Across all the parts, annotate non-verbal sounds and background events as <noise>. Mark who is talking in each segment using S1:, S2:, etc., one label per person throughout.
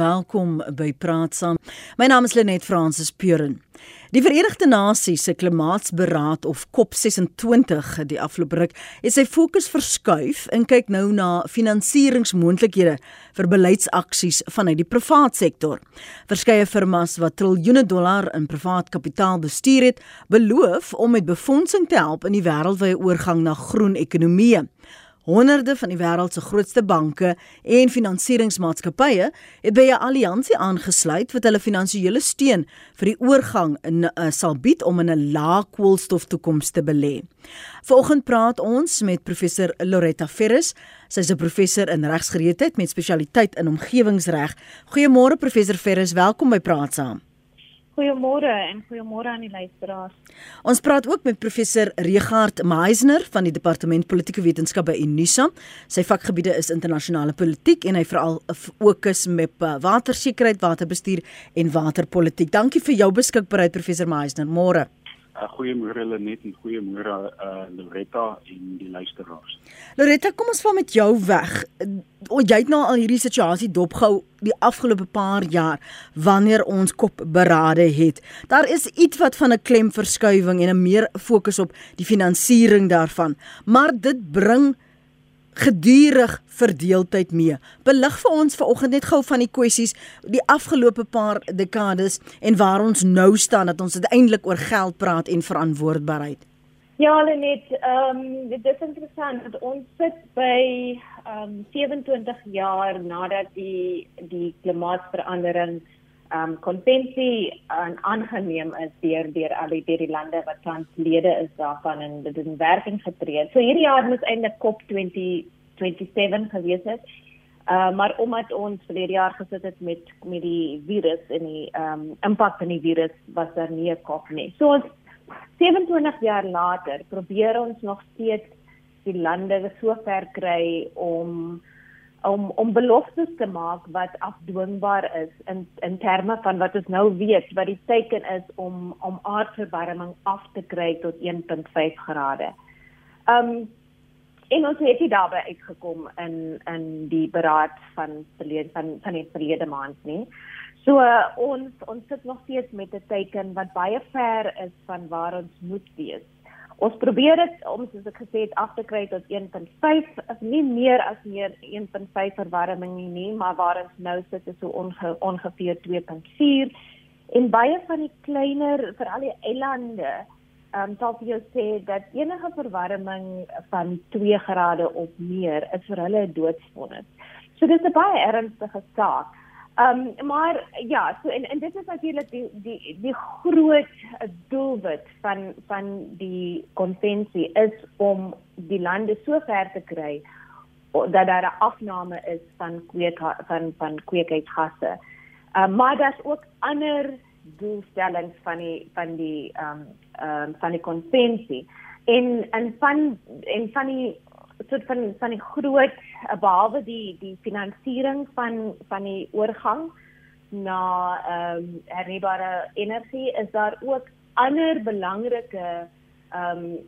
S1: Welkom by Praat Saam. My naam is Lenet Fransis Puren. Die Verenigde Nasies se Klimaatsberaad of COP26 die afgelope ruk het sy fokus verskuif en kyk nou na finansieringsmoontlikhede vir beleidsaksies vanuit die privaat sektor. Verskeie firmas wat triljoene dollar in privaat kapitaal bestuur het, beloof om met befondsing te help in die wêreldwye oorgang na groen ekonomieë. Honderde van die wêreld se grootste banke en finansieringsmaatskappye het by 'n alliansie aangesluit wat hulle finansiële steun vir die oorgang in uh, sal bied om in 'n lae koolstof toekoms te belê. Vanoggend praat ons met professor Loretta Ferris. Sy's 'n professor in regsgeleerdheid met spesialiteit in omgewingsreg. Goeiemôre professor Ferris, welkom by Praat Saam.
S2: Goeiemôre en goeiemôre aan die luisteraars.
S1: Ons praat ook met professor Regard Meisner van die Departement Politieke Wetenskap by Unisa. Sy vakgebiede is internasionale politiek en hy veral fokus met uh, watersekerheid, waterbestuur en waterpolitiek. Dankie vir jou beskikbaarheid professor Meisner. Môre.
S3: Uh, goeiemôre Lenet en goeiemôre uh, Loretta en die luisteraars.
S1: Loretta, kom ons val met jou weg. Uh, jy het nou al hierdie situasie dopgehou die afgelope paar jaar wanneer ons kop berade het. Daar is iets wat van 'n klemverskywing en 'n meer fokus op die finansiering daarvan, maar dit bring gedurig verdeeldheid mee. Belig vir ons vanoggend net gou van die kwessies die afgelope paar dekades en waar ons nou staan dat ons uiteindelik oor geld praat en verantwoordbaarheid.
S2: Ja, net ehm um, dit is interessant dat ons sit by ehm um, 27 jaar nadat die die klimaatsverandering um konvensie aan aangeneem is deur deur al die deur die lande wat tans lede is daarvan en dit in werking getree het. So hierdie jaar moes eintlik COP 2027 gewees het. Uh maar omdat ons verlede jaar gesit het met met die virus en die um impak van die virus was daar nie 'n COP nie. So ons 27 jaar later probeer ons nog steeds die lande so ver kry om om om beloftes te maak wat afdwingbaar is in in terme van wat ons nou weet wat die teken is om om aardverwarming af te kry tot 1.5 grade. Um en ons het hier daarby uitgekom in in die beraad van verlede van van die verlede maand nie. So uh, ons ons sit nog steeds met 'n teken wat baie ver is van waar ons moet wees. Ons probeer dit om soos ek gesê het af te kry tot 1.5, of nie meer as meer 1.5 verwarming nie, nie, maar waar ons nou sit is so onge, ongeveer 2.4 en baie van die kleiner veral die eilande ehm um, sal jy sê dat enige verwarming van 2 grade of meer is vir hulle 'n doodsvonnis. So dis 'n baie ernstige saak. Ehm um, maar ja, so en en dit is natuurlik die die die groot doelwit van van die konvensie is om die lande so ver te kry dat daar 'n afname is van kweek van van kweekhuisgasse. Ehm um, maar daar's ook ander doelstellings van die van die ehm um, ehm um, van die konvensie en en van en van die soort van van die groot eh, behalwe die die finansiering van van die oorgang na ehm um, hernubare energie is daar ook ander belangrike ehm um,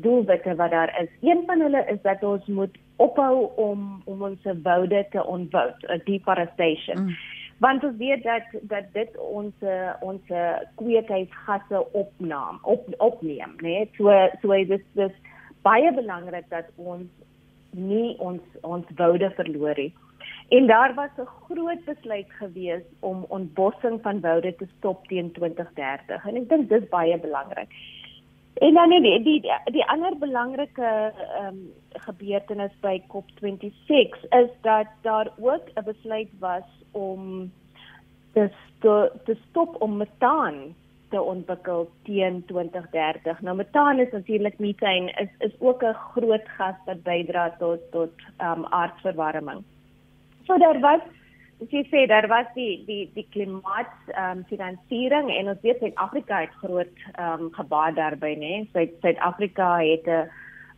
S2: doelwitte wat daar is. Een van hulle is dat ons moet ophou om om ons woude te ontwoud, deforestation. Mm. Want ons weet dat dat dit ons ons kweekhuisgasse opnaam op opneem, né? Nee? So so dis dis baie belangrik dat ons nie ons ons woude verloor het. En daar was 'n groot besluit gewees om ontbossing van woude te stop teen 2030 en ek dink dis baie belangrik. En dan die die die, ander belangrike ehm um, gebeurtenis by COP26 is dat daar ook 'n besluit was om te sto, te stop om metaan te ontwikkel teen 2030. Nou metaan is natuurlik meteen is is ook 'n groot gas wat bydra tot tot um aardverwarming. So daar was as jy sê daar was die die die klimaat um finansiering en ons weet Suid-Afrika het groot um gebaat daarbey nê. Suid-Afrika het 'n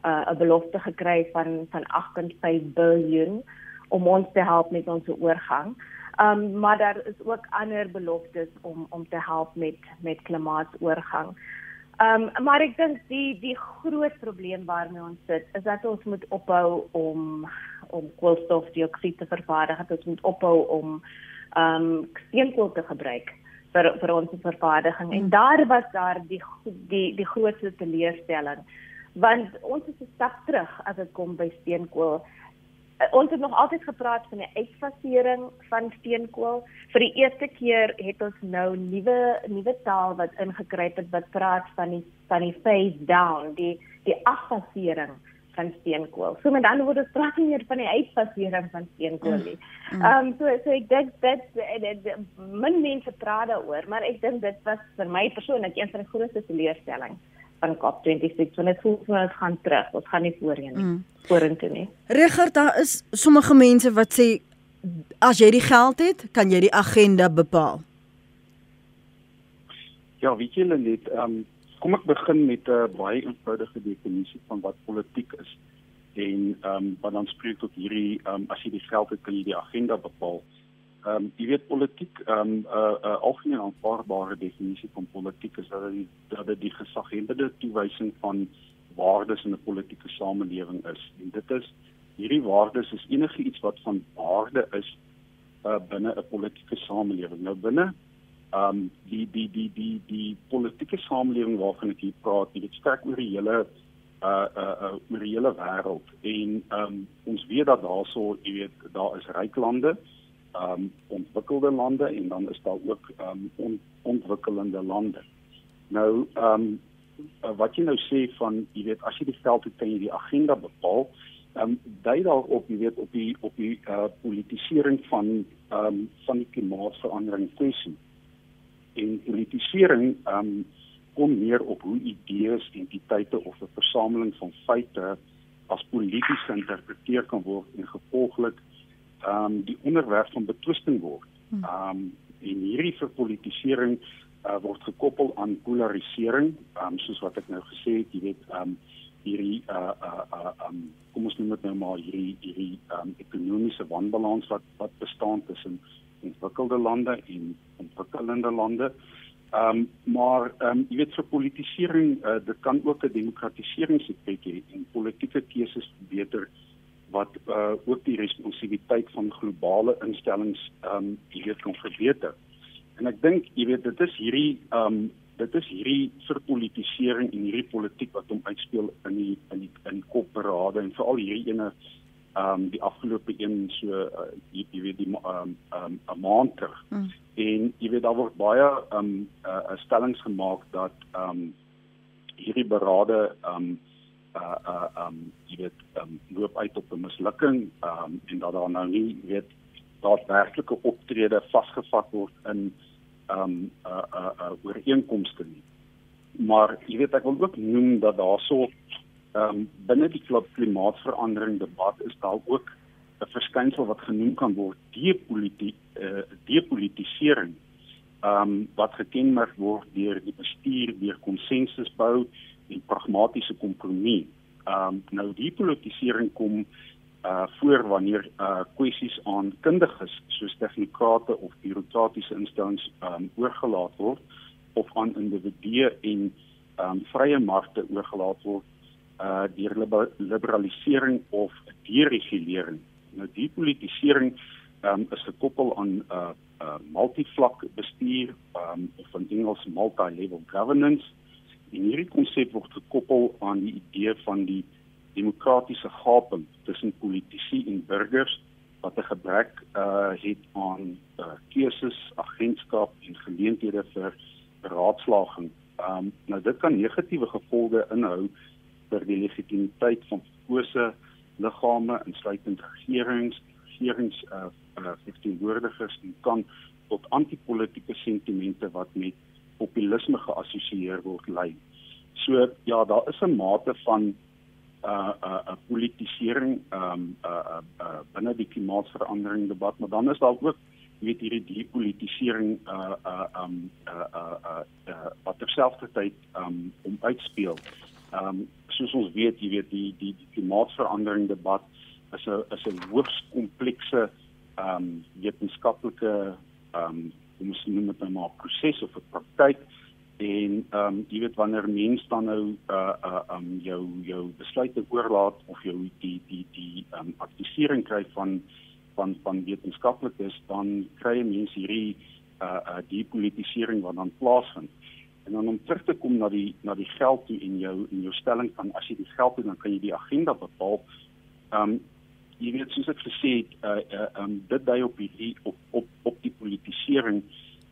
S2: 'n belofte gekry van van 8.5 miljard om ons te help met ons oorgang. Um maar daar is ook ander beloftes om om te help met met klimaatsoorgang. Um maar ek dink die die groot probleem waarmee ons sit is dat ons moet ophou om om koolstofdioksied te vervaardig. Dat ons moet ophou om um steenkool te gebruik vir vir ons vervaardiging en daar was daar die die die grootste teleurstelling want ons is 'n stap terug as dit kom by steenkool ons het nog altyd gepraat van die uitfasering van steenkool vir die eerste keer het ons nou nuwe nuwe taal wat ingekryp het wat praat van die van die phase down die die afasering van steenkool. So met ander woorde praat nie meer van die uitfasering van steenkool nie. Mm. Mm. Ehm um, so so ek dink dit min mense praat daaroor, maar ek dink dit was vir my persoonlik een van die grootste teleurstellings van COP26 want dit voel vir ons gaan terug, ons gaan nie voorheen nie. Mm. Vorentoe nie.
S1: Regard daar is sommige mense wat sê as jy die geld het, kan jy die agenda bepaal.
S3: Ja, weet jy net, ehm um, kom ek begin met 'n uh, baie eenvoudige definisie van wat politiek is. En ehm um, wat dan spreek tot hierdie ehm um, as jy die geld het, kan jy die agenda bepaal. Ehm um, jy weet politiek ehm um, 'n uh, 'n uh, algemeen aanvaarbare definisie van politiek is dat dit dat dit die gesaghebende toewysing van waardes in 'n politieke samelewing is. En dit is hierdie waardes is enige iets wat van waarde is uh, binne 'n politieke samelewing. Nou binne um die die die die die politieke samelewing waarvan ek hier praat, dit strek oor die hele uh uh, uh oor die hele wêreld en um ons weet dat daarso, jy weet, daar is ryk lande, um ontwikkelde lande en dan is daar ook um on, ontwikkelende lande. Nou um uh, wat jy nou sê van jy weet as jy die veld het kan jy die agenda bepaal um dui daarop jy weet op die op die uh politisering van um van die klimaatsverandering kwessie en politisering um kom meer op hoe idees, entiteite of 'n versameling van feite as polities geïnterpreteer kan word en gevolglik um die onderwerp van betwisting word. Um en hierdie verpolitisering uh, word gekoppel aan polarisering, um soos wat ek nou gesê het, jy weet um hierdie uh uh uh um kom ons noem dit nou maar hierdie hierdie um ekonomiese wanbalans wat wat bestaan tussen ontwikkelde lande en ontwikkelende lande. Ehm um, maar ehm um, jy weet vir politisering uh, dit kan ook 'n demokratiseringseffek hê en politieke keuses beter wat uh, ook die responsabiliteit van globale instellings ehm um, jy weet kan verbeter. En ek dink jy weet dit is hierdie ehm um, dit is hierdie verpolitisering en hierdie politiek wat hom uitspeel in die in die in die kopberade en veral hierdie ene ehm um, die afgelope een so uh, jy, jy weet die ehm um, um, 'n maand terug. Hmm. En jy weet daar word baie ehm um, uh, stellings gemaak dat ehm um, hierdie berade ehm um, uh uh um jy weet um loop uit op 'n mislukking um en dat daar nou nie weet daadwerklike optrede vasgevat word in um uh uh, uh ooreenkomste nie. Maar jy weet ek wil ook noem dat daar so ehm um, binne die klimaatsverandering debat is daar ook 'n verskynsel wat genoem kan word depolitiek eh uh, depolitisering ehm um, wat gekenmerk word deur die bestuur deur konsensus bou en pragmatiese kompromie. Ehm um, nou die politisering kom uh voor wanneer uh kwessies aan kundiges soos tegnikate of bureaukratiese instellings ehm um, oorgelaat word of aan individue en ehm um, vrye markte oorgelaat word uh deur liberalisering of deregulering. Nou die politisering um, is gekoppel aan uh, uh, multivlak bestuur um, of in Engels multi-level governance. En hierdie konsep word gekoppel aan die idee van die demokratiese gaping tussen politici en burgers wat 'n gebrek uh het aan uh, keuses, agentskap en geleenthede vir raadslaging. Um nou dit kan negatiewe gevolge inhou vir die legitimiteit van verkose liggame insluitend regerings, regerings uh, uh verteenwoordigers en kan tot antipolitiese sentimente wat met populisme geassosieer word lei. So ja, daar is 'n mate van 'n uh, 'n uh, 'n politisering um uh, uh, uh binne die klimaatsverandering debat, maar dan is daar ook weet hierdie depolitisering uh uh um uh uh, uh, uh wat terselfdertyd um om uitspeel. Ehm um, soos ons weet, jy weet die die, die klimaatsverandering debat is 'n is 'n hoogs komplekse ehm um, wetenskaplike ehm um, hoe moet jy dit nou maar proses of 'n praktyk en ehm um, jy weet wanneer mense dan nou uh uh um jou jou besluite oorlaat of jou die die die ehm um, aktisering kry van van van wetenskaplik is, dan kry mense hierdie uh uh die politisering wat dan plaasvind. En dan om terug te kom na die na die geld toe en jou en jou stelling van as jy die geld het dan kan jy die agenda bepaal. Um jy weet soos ek gesê het, uh uh um dit dui op die op op op die politisering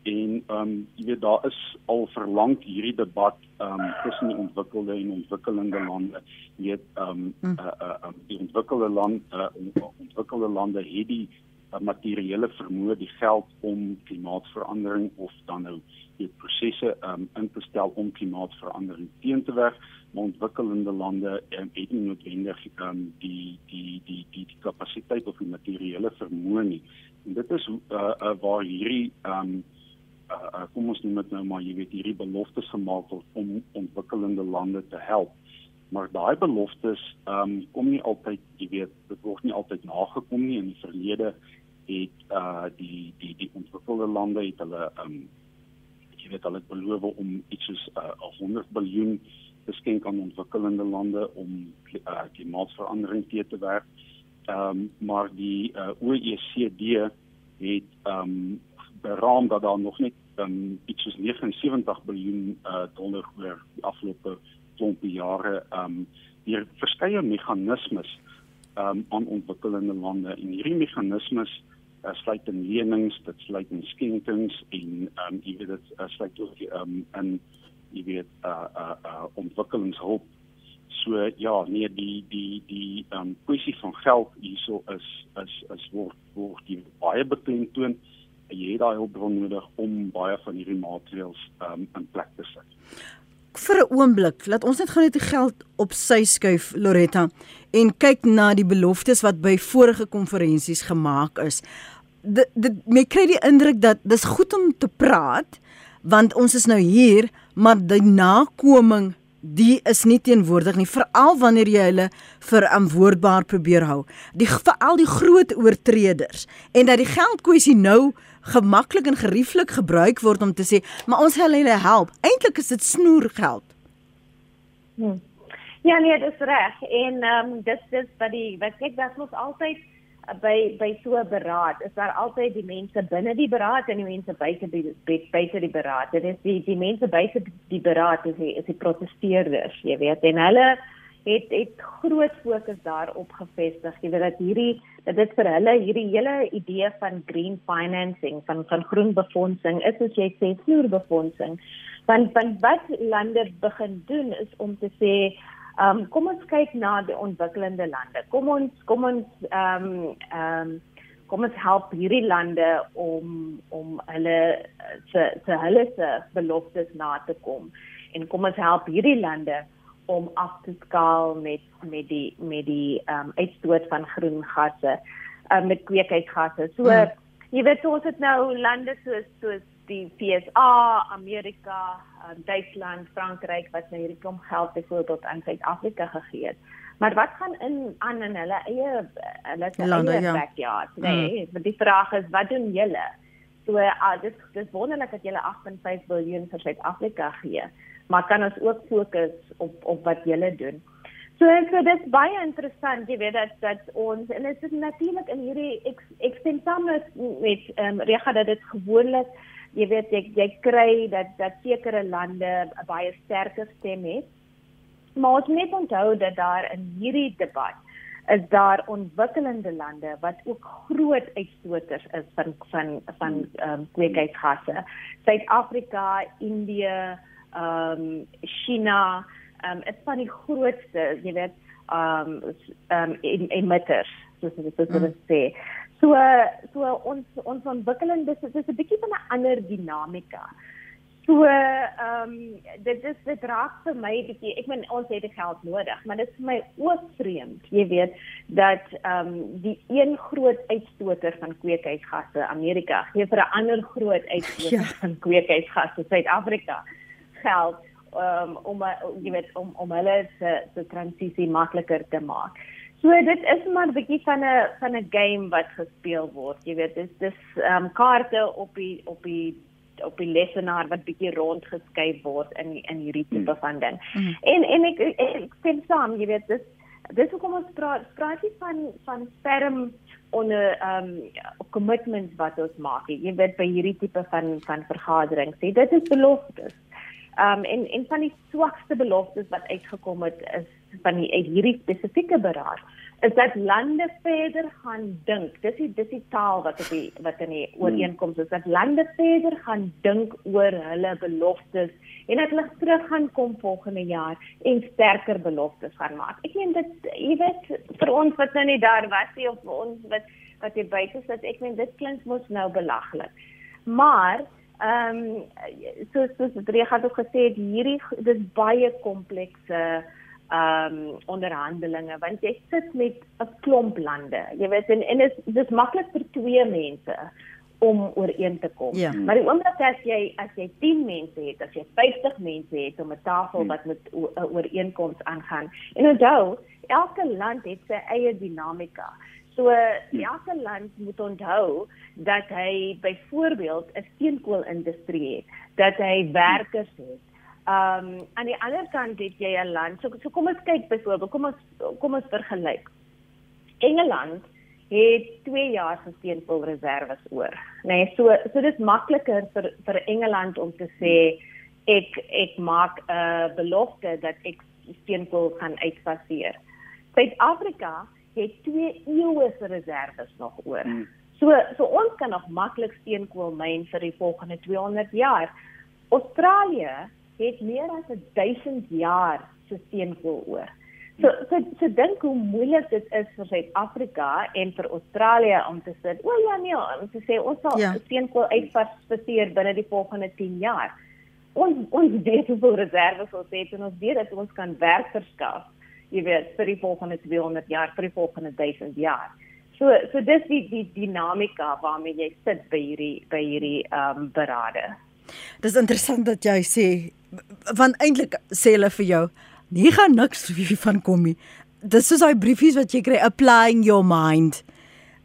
S3: en um jy weet daar is al verlang hierdie debat um tussen die ontwikkelde en ontwikkelende lande. Jy weet um uh uh um, die ontwikkelde land uh ontwikkelde lande het die uh, materiële vermoë, die geld om klimaatsverandering of dan nou die prosesse um, in te stel om klimaatsverandering teen te werk, ontwikkelende lande um, het nie noodwendig um, die die die die die kapasiteit of die materiële vermoë nie. En dit is uh, uh, waar hierdie um, uh, uh, kom ons noem dit nou maar jy weet hierdie beloftes gemaak word om ontwikkelende lande te help maar daai beloftes ehm um, kom nie altyd jy weet dit word nie altyd nagekom nie in die verlede het uh die die die ontwikkelde lande het hulle um jy weet hulle beloof om iets soos uh 100 miljard te skenk aan ontwikkelende lande om uh klimaatsverandering te te werk. Um maar die uh OECD het um beraam dat daar nog net um iets soos 79 miljard uh dollar oor die afgelope klompie jare um deur verskeie meganismes um aan ontwikkelende lande en hierdie meganismes uh, sluit in lenings, dit sluit in skenkings en ehm um, jy weet dit uh, sluit ook ehm um, in jy weet uh uh, uh ontwikkelingshulp. So ja, nee die die die ehm um, kwessie van geld hierso is is is word word die baie beklemtoon. Jy het daai hulpbron nodig om baie van hierdie maatreëls ehm um, in plek te sit
S1: vir 'n oomblik, laat ons net gou net die geld op sy skuif Loretta en kyk na die beloftes wat by vorige konferensies gemaak is. Dit dit my kry die indruk dat dis goed om te praat want ons is nou hier, maar die nakoming die is nie teenwoordig nie veral wanneer jy hulle verantwoordbaar probeer hou. Die veral die groot oortreders en dat die geldkwessie nou gemaklik en gerieflik gebruik word om te sê, maar ons wil hulle help. Eintlik is dit snoergeld.
S2: Hmm. Ja nee, dis reg. En um, dis dis wat die wat kyk dat ons altyd by by so 'n beraad is daar altyd die mense binne die beraad en die mense buite die buite die beraad. Dit is die die mense buite die beraad is die, is die protesteerders, jy weet. En hulle het het groot fokus daarop gefestig. Jy weet dat hierdie dat dit vir hulle hierdie hele idee van green financing van van groen befondsing is soos jy sê vloerbefondsing. Want van wat lande begin doen is om te sê um, kom ons kyk na die ontwikkelende lande. Kom ons kom ons ehm um, ehm um, kom ons help hierdie lande om om hulle se se hulle se beloftes na te kom en kom ons help hierdie lande om af te skaal met met die met die ehm um, uitstoot van groen gasse uh, met kweekhuisgasse. So hmm. jy weet ons het nou lande soos soos die FSA, Amerika, um, Duitsland, Frankryk wat nou hierdie klomp geld byvoorbeeld aan Suid-Afrika gegee het. Maar wat gaan in aan in hulle eie hulle eie ja. backyard? Nee, hmm. die vraag is wat doen julle? So uh, dis dis wonderlik dat julle 8.5 miljard vir Suid-Afrika gee maar kan ons ook fokus op op wat julle doen. So en so dis baie interessant jy weet dat dat ons en dit is natuurlik in hierdie ek ek stem saam met met ehm um, rega dat dit gewoonlik jy weet jy, jy kry dat dat sekere lande 'n baie sterker stem het. Maar ons moet onthou dat daar in hierdie debat is daar ontwikkelende lande wat ook groot uitstoters is van van van ehm um, kweekhuisgasse. Suid-Afrika, Indië, ehm um, China, ehm um, is van die grootste, jy weet, ehm um, ehm um, emitters, soos dit soos dit mm. sê. So so ons ons ontwikkeling dis dis 'n bietjie van 'n ander dinamika. So ehm um, dit is dit raak vir my bietjie ek meen ons het die geld nodig, maar dit is vir my ook vreemd, jy weet, dat ehm um, die een groot uitstoter van kweekhuisgasse Amerika gee vir 'n ander groot uitstoter ja. van kweekhuisgasse Suid-Afrika geld um, om jy weet om om hulle se se transisie makliker te maak. So dit is maar 'n bietjie van 'n van 'n game wat gespeel word. Jy weet dis dis ehm um, kaarte op die op die op die lesenaar wat bietjie rondgeskuif word in in hierdie tipe hmm. van ding. Hmm. En en ek ek sien saam, jy weet dis dis hoekom ons praat praat nie van van ferm onder ehm um, commitments wat ons maak. Jy weet by hierdie tipe van van vergaderings, sê dit is beloftes. Ehm um, en en van die swakste beloftes wat uitgekom het is van die hierdie spesifieke beraad is dat lande verder gaan dink. Dis die dis die taal wat op die wat in die hmm. ooreenkoms is dat lande verder gaan dink oor hulle beloftes en dat hulle terug gaan kom volgende jaar en sterker beloftes gaan maak. Ek meen dit jy weet vir ons wat nou nie daar was nie of vir ons wat wat hier buite sit, ek meen dit klink mos nou belaglik. Maar ehm um, so so so drie het ook gesê hierdie dis baie komplekse ehm um, onderhandelinge want jy sit met 'n klomp lande. Jy weet en en is dis maklik vir twee mense om ooreen te kom. Ja. Maar die oomblik as jy as jy 10 mense het, as jy 50 mense het om 'n tafel hmm. wat met 'n ooreenkoms aangaan. En onthou, elke land het sy eie dinamika. So hmm. elke land moet onthou dat hy byvoorbeeld 'n steenkoolindustrie het, dat hy werkers het Ehm um, aan die ander kant het jy 'n land. So, so kom ons kyk byvoorbeeld, kom ons kom ons vergelyk. Engeland het 2 jaar se steenkoolreserwes oor. Nee, so so dis makliker vir vir Engeland om te sê ek ek maak 'n uh, belofte dat ek steenkool gaan uitfaseer. Suid-Afrika het 2 eeue se reserwes nog oor. Hmm. So so ons kan nog maklik steenkool myn vir die volgende 200 jaar. Australië het meer as 1000 jaar se steenkool oor. So so, so dink hoe moeilik dit is vir Suid-Afrika en vir Australië om te sê, "O ja nee, te sê ons sal ja. steenkool uitfaseer binne die volgende 10 jaar." Ons ons weet hoeveel reserves ons het en ons weet dat ons kan werk verskaf, jy weet, vir die volgende 200 jaar, vir die volgende 1000 jaar. So so dis die die dinamika waarmee jy sit by hierdie by hierdie ehm um, berade.
S1: Dis interessant dat jy sê want eintlik sê hulle vir jou nie gaan niks <laughs> van kom nie. Dis soos daai briefies wat jy kry applying your mind.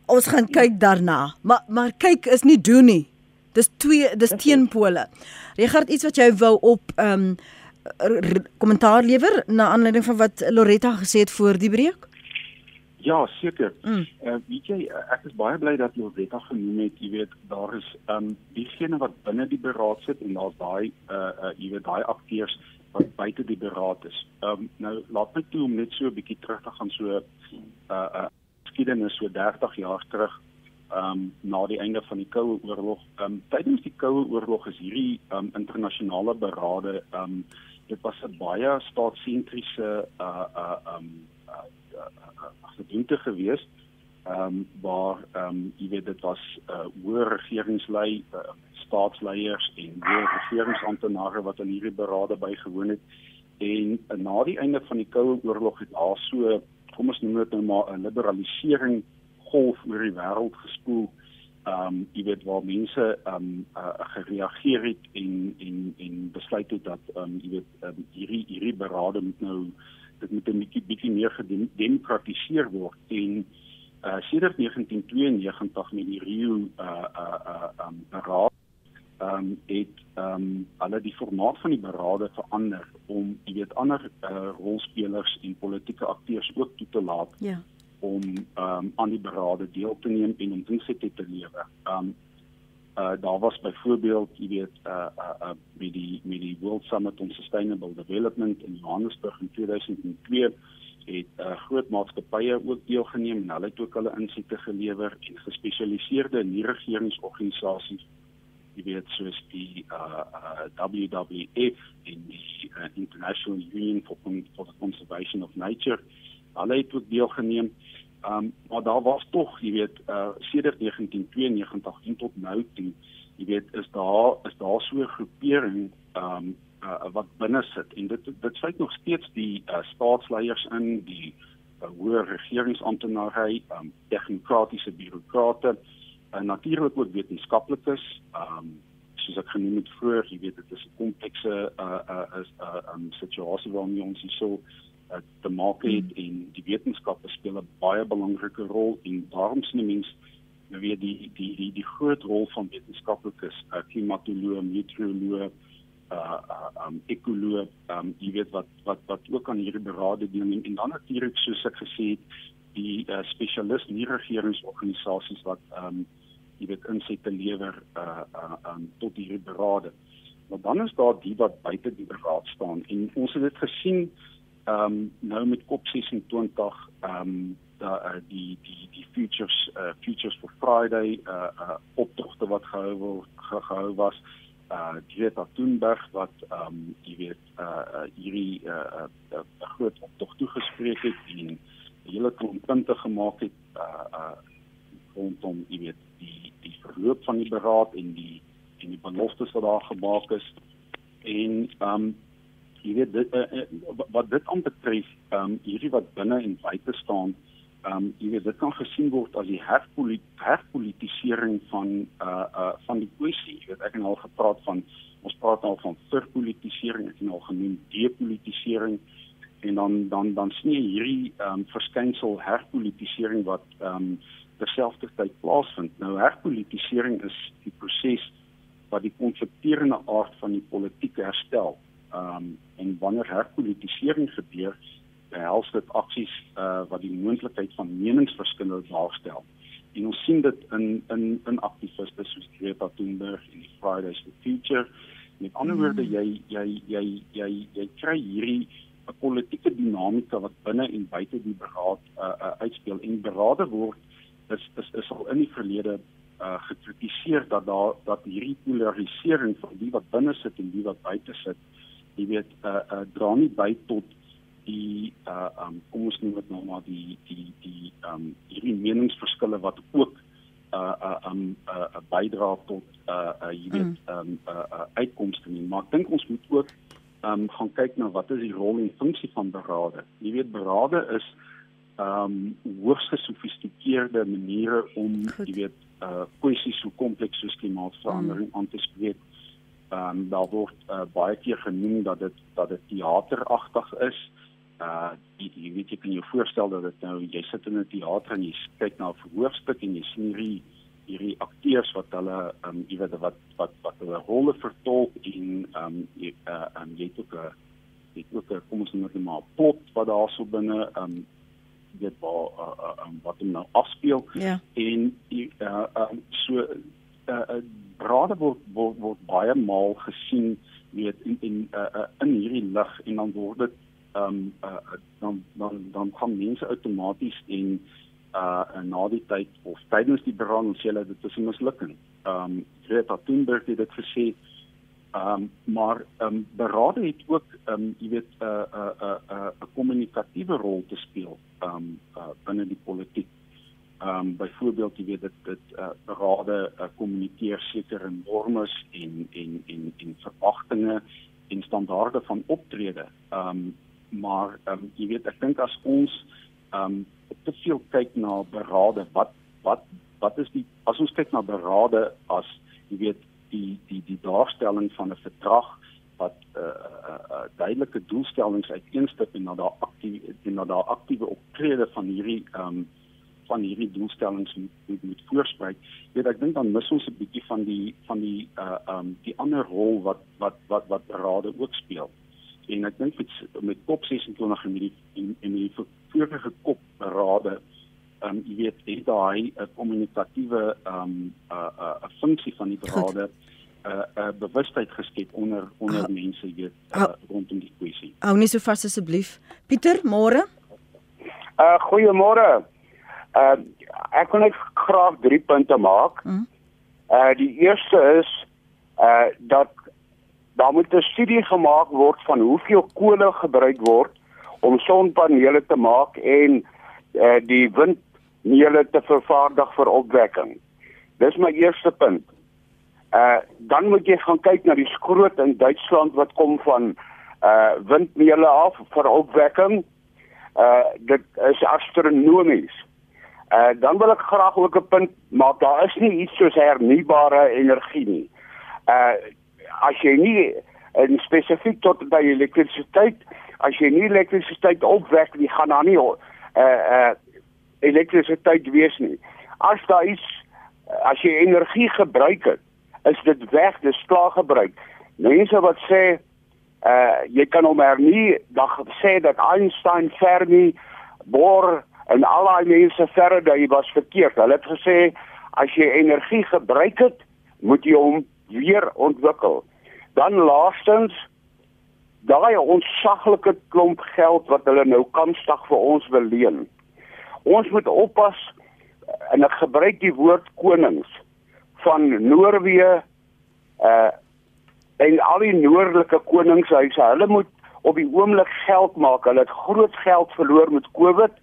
S1: Ons gaan kyk daarna. Maar maar kyk is nie doen nie. Dis twee dis teenpole. Regard iets wat jy wou op ehm um, kommentaar lewer na aanleiding van wat Loretta gesê het voor die breek?
S3: Ja, seker. Mm. Uh, weet jy, ek is baie bly dat jy Wetta genoem het. Jy weet, daar is ehm um, diegene wat binne die beraad sit en daar's daai uh uh jy weet daai akteurs wat buite die beraad is. Ehm um, nou laat my toe om net so 'n bietjie terug te gaan so uh uh geskiedenis so 30 jaar terug ehm um, na die einde van die Koue Oorlog. Ehm um, tydens die Koue Oorlog is hierdie ehm um, internasionale berade ehm um, dit was 'n baie staatsentriese uh uh ehm um, gedoente gewees ehm um, waar ehm um, jy weet dit was uh, hoë regeringslei uh, staatsleiers en hoë regeringsamptenare wat aan hierdie berade bygewoon het. En uh, na die einde van die koue oorlog het daar so kom ons noem dit nou maar 'n liberalisering golf oor die wêreld gespoel. Ehm um, jy weet waar mense ehm um, uh, gereageer het en en en besluit het dat ehm um, jy weet um, hierdie hierdie berade moet nou dit moet 'n bietjie bietjie meer gedemokratiseer word en uh sedert 1992 met die Rio uh uh uh um beraad um het um alle die formaat van die berade verander om jy weet ander uh rolspelers en politieke akteurs ook toe te laat ja om um aan die berade deel te neem en om insette te lewer. Um uh daar was byvoorbeeld jy weet uh uh, uh met die met die World Summit on Sustainable Development in Johannesburg in 2002 het uh, groot maatskappye ook deelgeneem en hulle het ook hulle insigte gelewer en gespesialiseerde nie-regeringsorganisasies jy weet soos die uh, uh WWF en die uh, International Union for, for the Conservation of Nature hulle het ook deelgeneem Ehm um, maar daar was tog, jy weet, uh sedert 1992 en tot nou toe, jy weet, is daar is daar so 'n groepering ehm um, uh wat binne sit. En dit dit sluit nog steeds die uh, staatsleiers in, die uh, hoë regeringsamptenare, ehm um, tegnokratiese bureaukrate en natuurlik ook wetenskaplikes, ehm um, soos ek genoem het vroeër, jy weet dit is 'n komplekse uh uh is 'n uh, um, situasie waarmee ons hier so uh, te maak het hmm. en die wetenskappe speel 'n baie belangrike rol en daarom sien mense nou weer die die die die groot rol van wetenskaplikes, uh, klimatoloë, meteoroloë, uh um ekoloog um jy weet wat wat wat ook aan hierdie berade deel en, en dan natuurlik soos ek gesê het die uh, spesialis nie regeringsorganisasies wat um jy weet insette lewer uh uh um tot hierdie berade. Maar dan is daar die wat buite die beraad staan en ons het dit gesien um nou met COP 26 um da uh, die die die futures uh, futures for Friday uh uh optogte wat gehou word gehou was uh Greta Thunberg wat ehm um, jy weet uh, uh hierdie uh, uh, uh, groot optog toegespreek het en 'n hele klomp punte gemaak het uh uh rondom jy weet die die verloop van die beraad en die en die beloftes wat daar gemaak is. En ehm um, jy weet dit uh, uh, wat dit aanbetref ehm um, hierdie wat binne en buite staan ehm um, jy weet dit kan gesien word as die herpolit herpolitisering van uh uh van die kwessie. Jy weet ek het al gepraat van ons praat al van verpolitisering, ek het al genoem depolitisering en dan dan dan sien jy hierdie ehm um, verskynsel herpolitisering wat ehm um, terselfdertyd plaasvind. Nou herpolitisering is die proses wat die konflikterende aard van die politiek herstel. Ehm um, en wanneer herpolitisering gebeur, behels dit aksies uh wat die moontlikheid van meningsverskille daarstel. En ons sien dit in in in aktiviste soos Greta Thunberg en die Fridays for Future. Met ander woorde mm. jy jy jy jy jy kry hierdie 'n politieke dinamika wat binne en buite die beraad uh, uh uitspeel en berade word is is is al in die verlede uh gekritiseer dat daar dat hierdie polarisering van die wat binne sit en die wat buite sit, jy weet uh uh dra nie by tot die uh um kom ons noem dit nou maar die die die um hierdie meningsverskille wat ook uh uh um uh, uh bydra tot uh uh jy weet mm. um uh, uh uitkomste nie maar ek dink ons moet ook um gaan kyk na wat is die rol en funksie van berade jy weet berade is um hoogs gesofistikeerde maniere om Goed. jy weet uh kwessies so kompleks soos klimaatsverandering mm. aan te spreek um daar word uh, baie keer genoem dat dit dat dit teateragtig is uh jy, jy weet jy kan jou voorstel dat dit nou jy sit in 'n teater en jy kyk na 'n verhoorstuk en jy sien hierdie hierdie akteurs wat hulle um jy weet wat wat wat hulle rolle vertolk en um jy uh um, jy het ook 'n jy het ook 'n kom ons noem dit maar plot wat daar so binne um dit waar uh, uh, um, wat hom nou afspeel
S1: ja.
S3: en uh um so uh, uh brade word, word word baie maal gesien weet in in uh, uh, in hierdie lig en dan word dit ehm um, uh, dan dan dan kom mense outomaties en uh na die tyd of tydens die brand sê hulle dit is 'n mislukking. Ehm um, Greta Thunberg het dit gesê. Ehm um, maar ehm um, berade het ook ehm um, jy weet 'n 'n 'n 'n 'n kommunikatiewe rol te speel ehm um, uh, binne die politiek. Ehm um, byvoorbeeld jy weet dit dit uh, berade uh, kommunikeer sekere normes en en en en verwagtinge en standaarde van optrede. Ehm um, maar ehm um, jy weet ek dink as ons ehm um, te veel kyk na berade wat wat wat is die as ons kyk na berade as jy weet die die die daarstelling van 'n verdrag wat 'n uh, uh, uh, duidelike doelstellings uiteensit en na daar aktief en na daar aktiewe optrede van hierdie ehm um, van hierdie doelstellings moet moet, voorspreek. Jy weet ek dink dan mis ons 'n bietjie van die van die uh um, die ander rol wat wat wat wat berade ook speel en ek dink met met kop 26 en met die en, en met die vorige kop berade um, jy weet het daai 'n uh, kommunikatiewe um, 'n uh, 'n uh, 'n funksie van die berade 'n uh, uh, bewustheid geskep onder onder uh, mense weet uh, rondom die kwessie.
S1: Hou nie so vas asseblief. Pieter, môre?
S4: Uh goeiemôre. Uh ek wil net graag drie punte maak. Mm. Uh die eerste is uh dat daar moet 'n studie gemaak word van hoeveel kolle gebruik word om sonpanele te maak en uh, die windmele te vervaardig vir opwekking. Dis my eerste punt. Uh dan moet jy gaan kyk na die skroot in Duitsland wat kom van uh windmele af vir opwekking. Uh dit is astronomies. Uh dan wil ek graag ook 'n punt maak. Daar is nie iets soos hernubare energie nie. Uh as jy nie en spesifiek tot by elektrisiteit, as jy nie elektrisiteit opwek nie, gaan daar nie uh uh elektrisiteit wees nie. As daar iets as jy energie gebruik het, is dit weg, dis klaar gebruik. mense wat sê uh jy kan hom hernie dan sê dat Einstein, Fermi, Bohr en al daai mense Faraday was verkeerd. Hulle het gesê as jy energie gebruik het, moet jy hom weer ontwikkel. Dan laastens daai onsaglike klomp geld wat hulle nou kanstig vir ons wil leen. Ons moet oppas en ek gebruik die woord konings van Noorwe uh en al die noordelike koningshuise. Hulle moet op die oomblik geld maak. Hulle het groot geld verloor met Covid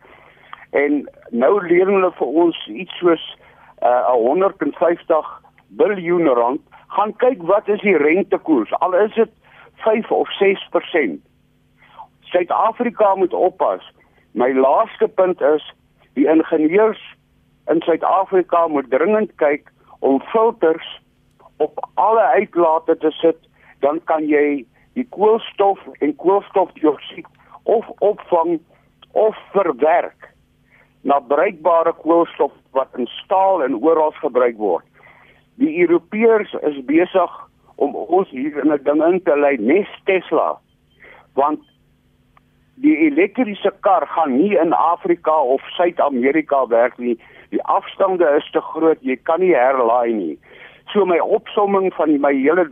S4: en nou leen hulle vir ons iets soos uh 150 miljard rand. Gaan kyk wat is die rentekoers. Al is dit 5 of 6%. Suid-Afrika moet oppas. My laaste punt is die ingenieurs in Suid-Afrika moet dringend kyk om filters op alle uitlate te sit, dan kan jy die koolstof en koolstofdioksied of opvang of verwerk na bruikbare koolstof wat in staal en oral gebruik word. Die Europeërs is besig om ons hier in 'n ding in te lei, nes Tesla. Want die elektriese kar gaan nie in Afrika of Suid-Amerika werk nie. Die afstande is te groot, jy kan nie herlaai nie. So my opsomming van die, my hele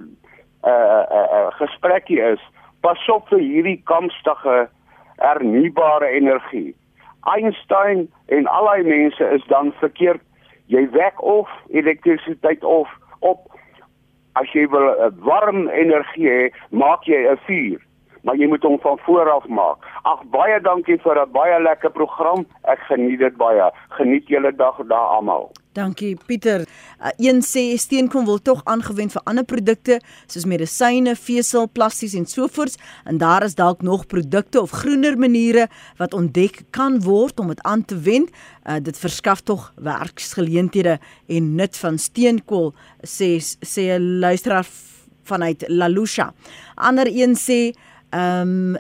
S4: uh uh, uh gesprekkie is pas op vir hierdie kampstige hernubare energie. Einstein en al die mense is dan verkeerd. Jy wek of elektrisiteit of op as jy wil uh, warm energie hê, maak jy 'n vuur, maar jy moet hom van voor af maak. Ag baie dankie vir 'n baie lekker program. Ek geniet dit baie. Geniet julle dag daar almal.
S1: Dankie Pieter. Uh, een sê steenkool word tog aangewend vir ander produkte soos medisyne, vesel, plastiese en sovoorts en daar is dalk nog produkte of groener maniere wat ontdek kan word om dit aan te wend. Uh, dit verskaf tog werksgeleenthede en nut van steenkool sê sê 'n luisteraar vanuit Lalusha. Ander een sê ehm um,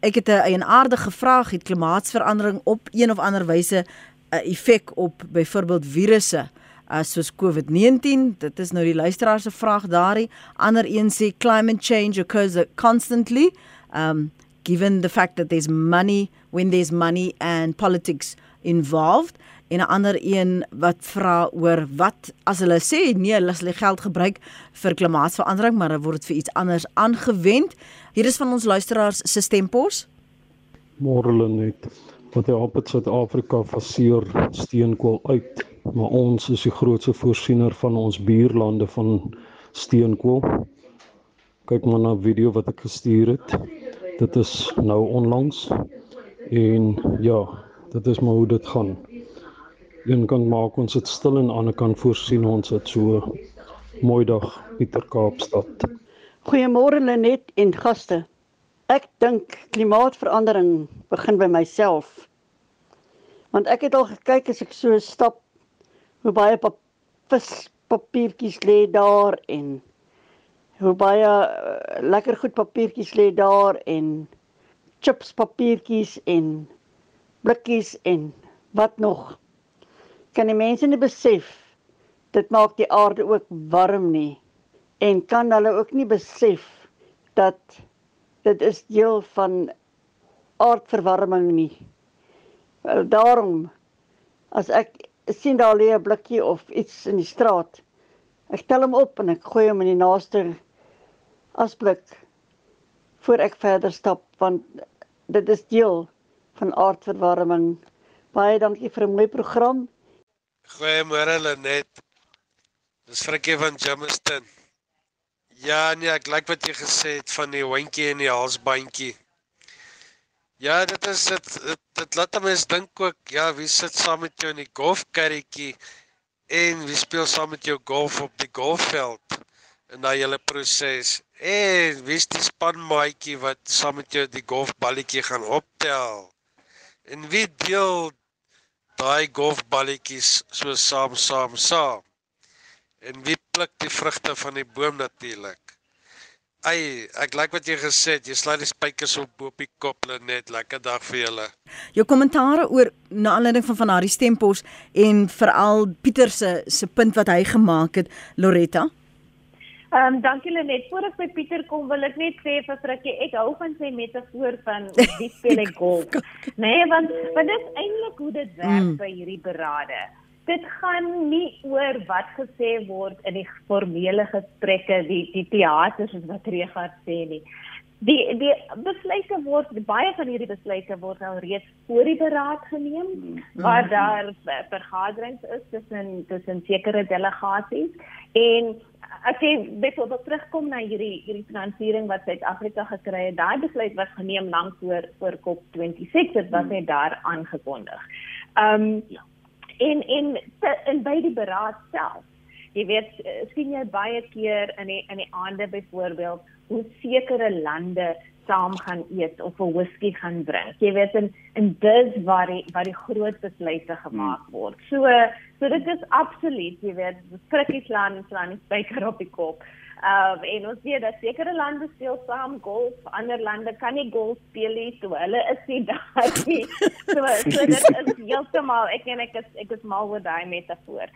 S1: ek het 'n 'n aardige vraag het klimaatsverandering op een of ander wyse 'n effek op byvoorbeeld virusse as soos COVID-19. Dit is nou die luisteraar se vraag daarin. Ander een sê climate change occurs constantly. Um given the fact that there's money when there's money and politics involved en 'n ander een wat vra oor wat as hulle sê nee hulle sal geld gebruik vir klimaatsverandering maar word dit vir iets anders aangewend. Hier is van ons luisteraars se stempos.
S5: Môre net wat hy op Suid-Afrika faseer steenkool uit, maar ons is die grootste voorsiener van ons buurlande van steenkool. Kyk maar na 'n video wat ek gestuur het. Dit is nou onlangs en ja, dit is maar hoe dit gaan. Een kant maak ons dit stil en aan die kant voorsien ons dit so. Mooi dag, Pieter Kaapstad.
S6: Goeiemôre Lenet en gaste. Ek dink klimaatsverandering begin by myself. Want ek het al gekyk as ek so stap hoe baie pap vispapiertjies lê daar en hoe baie uh, lekker goed papiertjies lê daar en chips papiertjies en blikkies en wat nog. Kan die mense nie besef dit maak die aarde ook warm nie en kan hulle ook nie besef dat dit is deel van aardverwarming nie. Wel daarom as ek sien daar lê 'n blikkie of iets in die straat, ek tel hom op en ek gooi hom in die naaste asblik voor ek verder stap want dit is deel van aardverwarming. Baie dankie vir 'n mooi program.
S7: Goeiemôre Lenet. Dis Frikkie van Jamestown. Ja, nee, ek like wat jy gesê het van die hondjie en die halsbandjie. Ja, dit is dit dit, dit laat mense dink ook, ja, wie sit saam met jou in die golfkarretjie en wie speel saam met jou golf op die golfveld in daai hele proses. En wie is die spanmaatjie wat saam met jou die golfballetjie gaan optel? En wie deel daai golfballetjies so saam saam saam? En wie pluk die vrugte van die boom natuurlik? Ai, ek like wat jy gesê het. Jy slaai die spykers op op die kop net. Lekker dag vir julle.
S1: Jou kommentare oor na aanleiding van van haar stempos en veral Pieter se se punt wat hy gemaak het, Loretta.
S2: Ehm um, dankie Lenet. Voor ek by Pieter kom, wil ek net sê vir Frikkie, ek hou van sy metafoor van <laughs> die speel ek golf. Nee, want want dit is eintlik hoe dit werk mm. by hierdie berade. Dit gaan nie oor wat gesê word in die formele gesprekke, die die teater soos wat Regard sê nie die die besluite word baie van hierdie besluite word al reeds voor die beraad geneem mm. waar daar vergaderings is tussen tussen sekere delegasies en as jy byvoorbeeld terugkom na hierdie hierdie finansiering wat Suid-Afrika gekry het daai besluit was geneem lank voor voor COP26 dit was net daar aangekondig. Ehm um, ja. en en te, in by die beraad self jy weet sien jy baie keer in die in die aande byvoorbeeld hoe sekere lande saam gaan eet of 'n whisky gaan drink. Jy weet in in dis waar die waar die groot besluite gemaak hmm. word. So so dit is absoluut, jy weet, skrikkies land slaan spyker op die kop. Ehm uh, en ons weet dat sekere lande speel saam golf, ander lande kan nie golf speel nie, so hulle is nie <laughs> daar nie. So so dit is heeltemal ek en ek is ek is mal oor daai metafoor.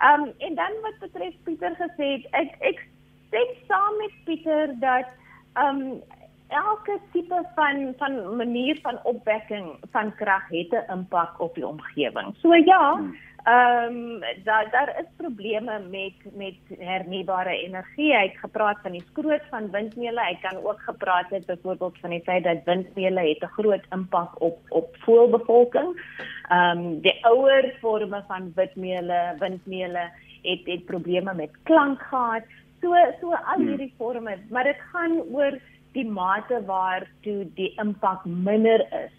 S2: Ehm um, en dan wat betref Pieter gesê het, ek ek stem saam met Pieter dat ehm um, elke tipe van van manier van opwekking van krag het 'n impak op die omgewing. So ja, ehm um, daar daar is probleme met met hernubare energie. Hy het gepraat van die skroot van windmele. Hy kan ook gepraat het byvoorbeeld van die feit dat windmele het 'n groot impak op op voelbevolking. Ehm um, die ouer forme van windmele, windmele het het probleme met klank gehad. So so al hmm. hierdie forme, maar dit gaan oor die mate waartoe die impak minder is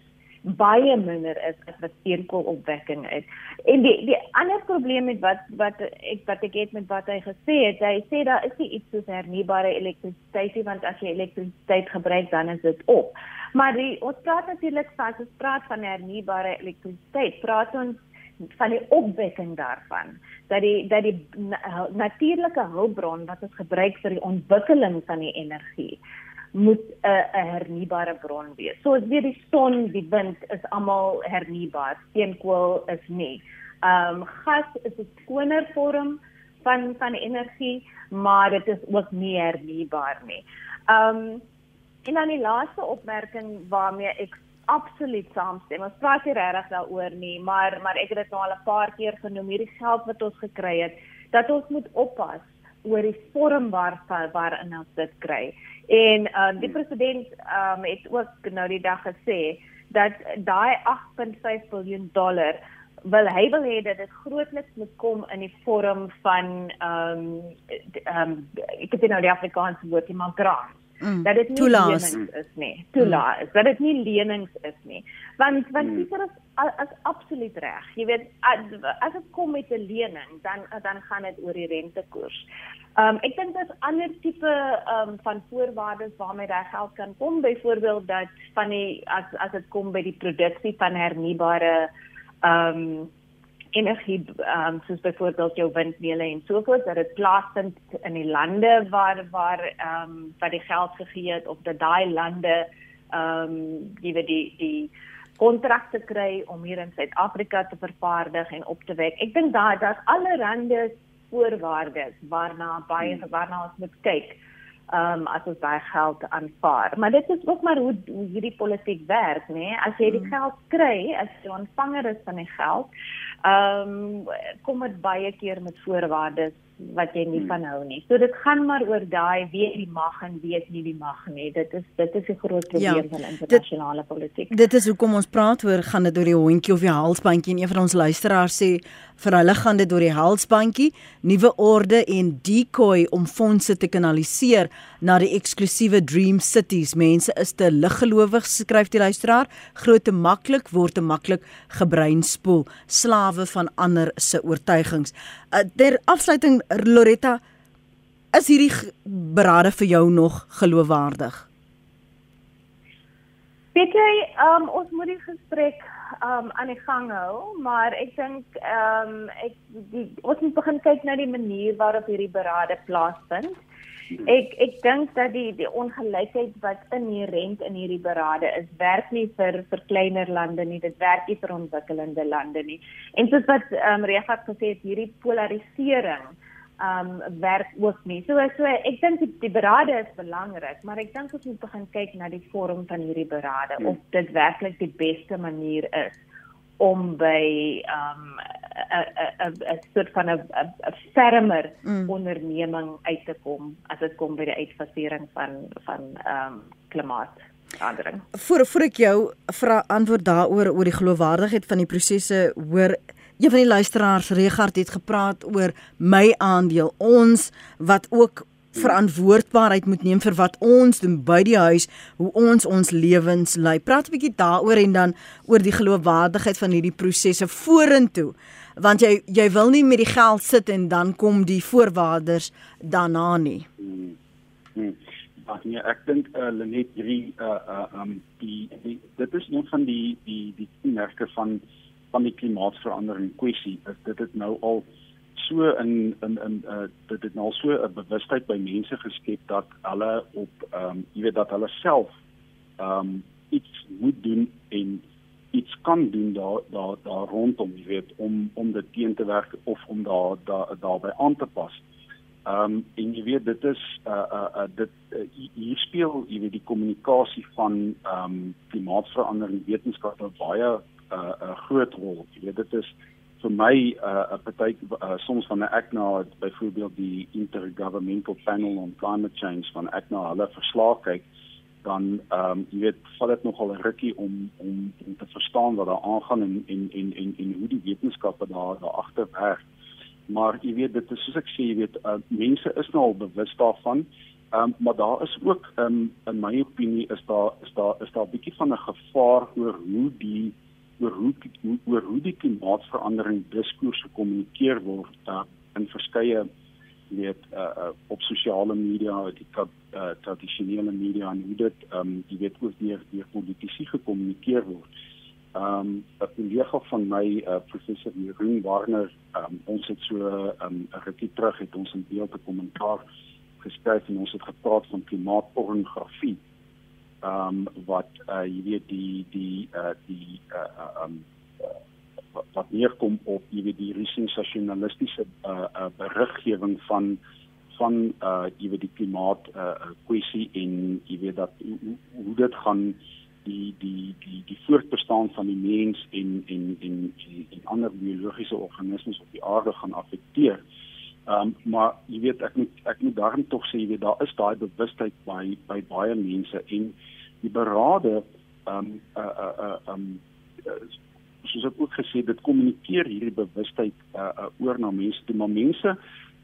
S2: baie minder is as wat steenkoolopwekking is. En die die ander probleem met wat wat ek wat ek het met wat hy gesê het, hy sê daar is nie iets soos hernubare elektrisiteit want as jy elektrisiteit gebruik dan is dit op. Maar die ons praat natuurlik vas as praat van hernubare elektrisiteit, praat ons van die opwekking daarvan dat die dat die natuurlike hulpbron wat ons gebruik vir die ontwikkeling van die energie moet 'n uh, 'n hernubare bron wees. So as weer die son, die wind is almal hernubaar, steenkool is nie. Ehm um, gas is 'n skoner vorm van van energie, maar dit is ook nie hernubaar nie. Ehm um, en dan die laaste opmerking waarmee ek absoluut saamstem. Ons praat hier regtig daaroor nie, maar maar ek het dit nou al 'n paar keer genoem hierdie geld wat ons gekry het, dat ons moet oppas oor die vorm waar waarin ons dit kry. En uh, die president um, het ook nou die dag gesê dat daai 8.5 miljard dollar wil hy wil hê dat dit grootliks moet kom in die vorm van ehm um, ehm um, ek het nou die Afrikaanse woord, maar grant. Mm, dat dit nie toelaas. lenings is nie. Toelaas. Mm. Dat dit nie lenings is nie. Want want mm. Pieter is as absoluut reg. Jy weet as dit kom met 'n lening, dan dan gaan dit oor die rentekoers. Ehm um, ek dink daar's ander tipe ehm um, van voorwaardes waarmee daai geld kan kom, byvoorbeeld dat van die as as dit kom by die produksie van hernubare ehm um, energie ehm um, soos byvoorbeeld jou windmele en so voort dat dit plaasvind in die lande waar waar ehm um, wat die geld gegee het of dat daai lande ehm um, die die die kontrakte kry om hier in Suid-Afrika te vervaardig en op te wek. Ek dink daar daar's allerlei voorwaardes waarna baie hmm. waarna ons moet kyk ehm um, as ons daai geld aanvaar. Maar dit is ook maar hoe, hoe hierdie politiek werk, né? Nee? As jy die hmm. geld kry, as jy ontvanger is van die geld, ehm um, kom dit baie keer met voorwaardes wat jy nie hmm. van hou nie. So dit gaan maar oor daai wie die mag en wie nie die mag nie. Dit is dit is 'n groot probleem ja, van internasionale politiek.
S1: Dit is hoekom ons praat oor gaan dit oor die hondjie of die halsbandjie en een van ons luisteraars sê vir hulle gaan dit oor die halsbandjie, nuwe orde en decoy om fondse te kanaliseer na die eksklusiewe dream cities. Mense is te liggelowig, skryf die luisteraar. Groot te maklik word te maklik gebreinspoel, slawe van ander se oortuigings. Uh, ter afsluiting Loretta, is hierdie berade vir jou nog geloofwaardig?
S2: Weet jy, um, ons moet die gesprek um, aan die gang hou, maar ek dink um, ek die, ons moet begin kyk na die manier waarop hierdie berade plaasvind. Ek ek dink dat die die ongelykheid wat inherent in hierdie berade is, werk nie vir vir kleiner lande nie, dit werk nie vir ontwikkelende lande nie. En soos wat ehm um, Regard gesê het, hierdie polarisering um werk ook nie. So so ek dink die, die berade is belangrik, maar ek dink ons moet begin kyk na die vorm van hierdie berade hmm. of dit werklik die beste manier is om by um 'n 'n soort van 'n 'n fermer mm. onderneming uit te kom as dit kom by die uitfasering van van um klimaatverandering.
S1: Voor voor ek jou vra antwoord daaroor oor die geloofwaardigheid van die prosesse hoor Een van die luisteraars Regard het gepraat oor my aandeel ons wat ook verantwoordbaarheid moet neem vir wat ons doen by die huis, hoe ons ons lewens lei. Praat 'n bietjie daaroor en dan oor die geloofwaardigheid van hierdie prosesse vorentoe. Want jy jy wil nie met die geld sit en dan kom die voorwaarders daarna nie. Hmm.
S3: Hmm. Ag nee, ek dink uh, Lenet hierdie uh uh um die, die dit is een van die die die merke van van die klimaatsverandering kwessie. Dit het nou al so in in in uh dit het nou so 'n bewustheid by mense geskep dat hulle op ehm um, jy weet dat hulle self ehm um, iets moet doen en iets kan doen daar daar daar rondom jy weet om om dit teen te werk of om daar daar daarbey aan te pas. Ehm um, en jy weet dit is uh uh, uh dit uh, hier speel jy weet die kommunikasie van ehm um, klimaatsverandering wetenskap 'n baie 'n uh, uh, groot rol. Jy weet dit is vir my 'n uh, party uh, soms van ek na byvoorbeeld die intergovernmental panel on climate change van ek na hulle verslag kyk dan ehm um, jy weet val dit nogal 'n rukkie om om om te verstaan wat daar aangaan en en en en, en hoe die wetenskappe daar daar agter werk. Maar jy weet dit is soos ek sê jy weet uh, mense is nou al bewus daarvan Um, maar daar is ook um, in my opinie is daar is daar is daar 'n bietjie van 'n gevaar oor hoe die oor hoe oor hoe die klimaatsverandering diskurs gekommunikeer word uh, in verskeie weet uh, uh, op sosiale media die uh, tradisionele media en hoe dit um, jy weet ook deur deur politici gekommunikeer word. Ehm um, 'n kollega van my uh, professor Jeroen Warner um, ons het so ehm, 'n um, rukkie terug het ons 'n beeld te kommentaar geskryf en ons het gepraat van klimaatpornografie ehm um, wat uh jy weet die die uh die uh um uh, wat neerkom op jy weet die sensasionalistiese uh, uh beriggewing van van uh jy weet die klimaat uh kwessie en jy weet dat hoe, dit gaan die die die die voortbestaan van die mens en en en en, en ander biologiese organismes op die aarde gaan affekteer. Ehm um, maar jy weet ek moet ek moet daarom tog sê jy weet daar is daai bewustheid by by baie mense en die berade ehm um, uh uh uh um soos ek ook gesê dit kommunikeer hierdie bewustheid uh, uh oor na mense toe maar mense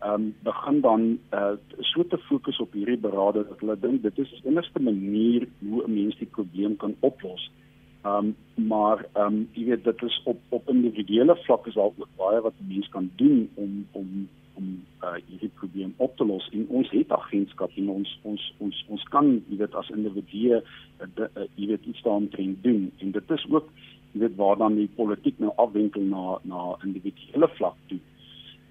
S3: um, begin dan uh so te fokus op hierdie berade dat hulle dink dit is die enigste manier hoe 'n mens die probleem kan oplos. Um, maar um, jy weet dit is op op individuele vlak is daar ook baie wat 'n mens kan doen om om om uh, hierdie probleem op te los en ons het agentskap en ons ons ons ons kan jy weet as individue uh, uh, jy weet iets daaromtrent doen en dit is ook jy weet waar dan die politiek nou afwenkel na na individuele vlak toe.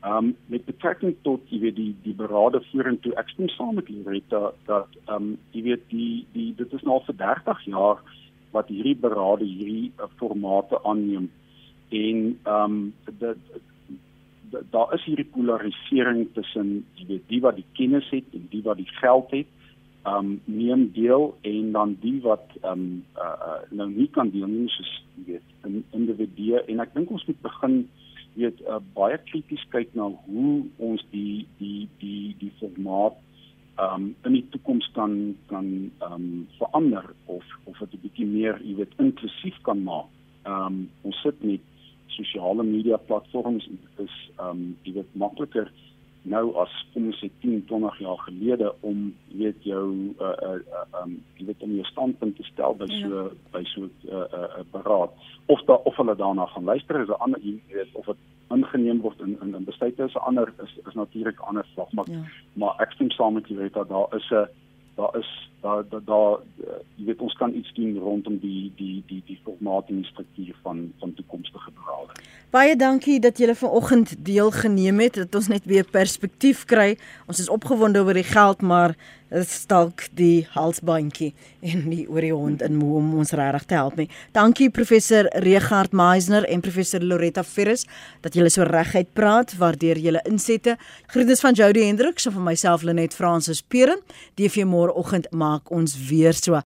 S3: Ehm um, met betrekking tot jy weet die die berade vorentoe. Ek stem saam met Loretta dat ehm um, jy weet die die dit is nou al vir 30 jaar wat hierdie berade hierdie uh, formate aanneem. En ehm um, dit daar is hierdie polarisering tussen jy weet die wat die kennis het en die wat die geld het um neem deel en dan die wat um uh, nou nie kan deel nie soos weet in individue en ek dink ons moet begin weet uh, baie krities kyk na hoe ons die die die die formaat um in die toekoms kan kan um verander of of dit 'n bietjie meer jy weet inklusief kan maak. Um ons sit met sosiale media platforms is um jy weet makliker nou as kom ons sê 10 20 jaar gelede om jy weet jou uh uh um jy weet om jou standpunt te stel by so ja. by so 'n uh, uh, uh, beraad of da of hulle daarna gaan luister is 'n ander jy weet of dit ingeneem word in in, in besluite is 'n ander is is natuurlik 'n ander slag maar ja. maar ek stem saam met julle dat daar is 'n daar is daar daar da, jy weet ons kan iets doen rondom die die die die formaat en die struktuur van van toekomstige berade.
S1: Baie dankie dat julle vanoggend deelgeneem het dat ons net weer perspektief kry. Ons is opgewonde oor die geld maar Dit's dalk die halsbandjie en nie oor die hond in om ons regtig te help nie. Dankie professor Regard Meisner en professor Loretta Ferris dat julle so reguit praat, waardeer julle insette. Groetens van Jody Hendriks en van myself Lenet Fransis Peren. DV môreoggend maak ons weer so.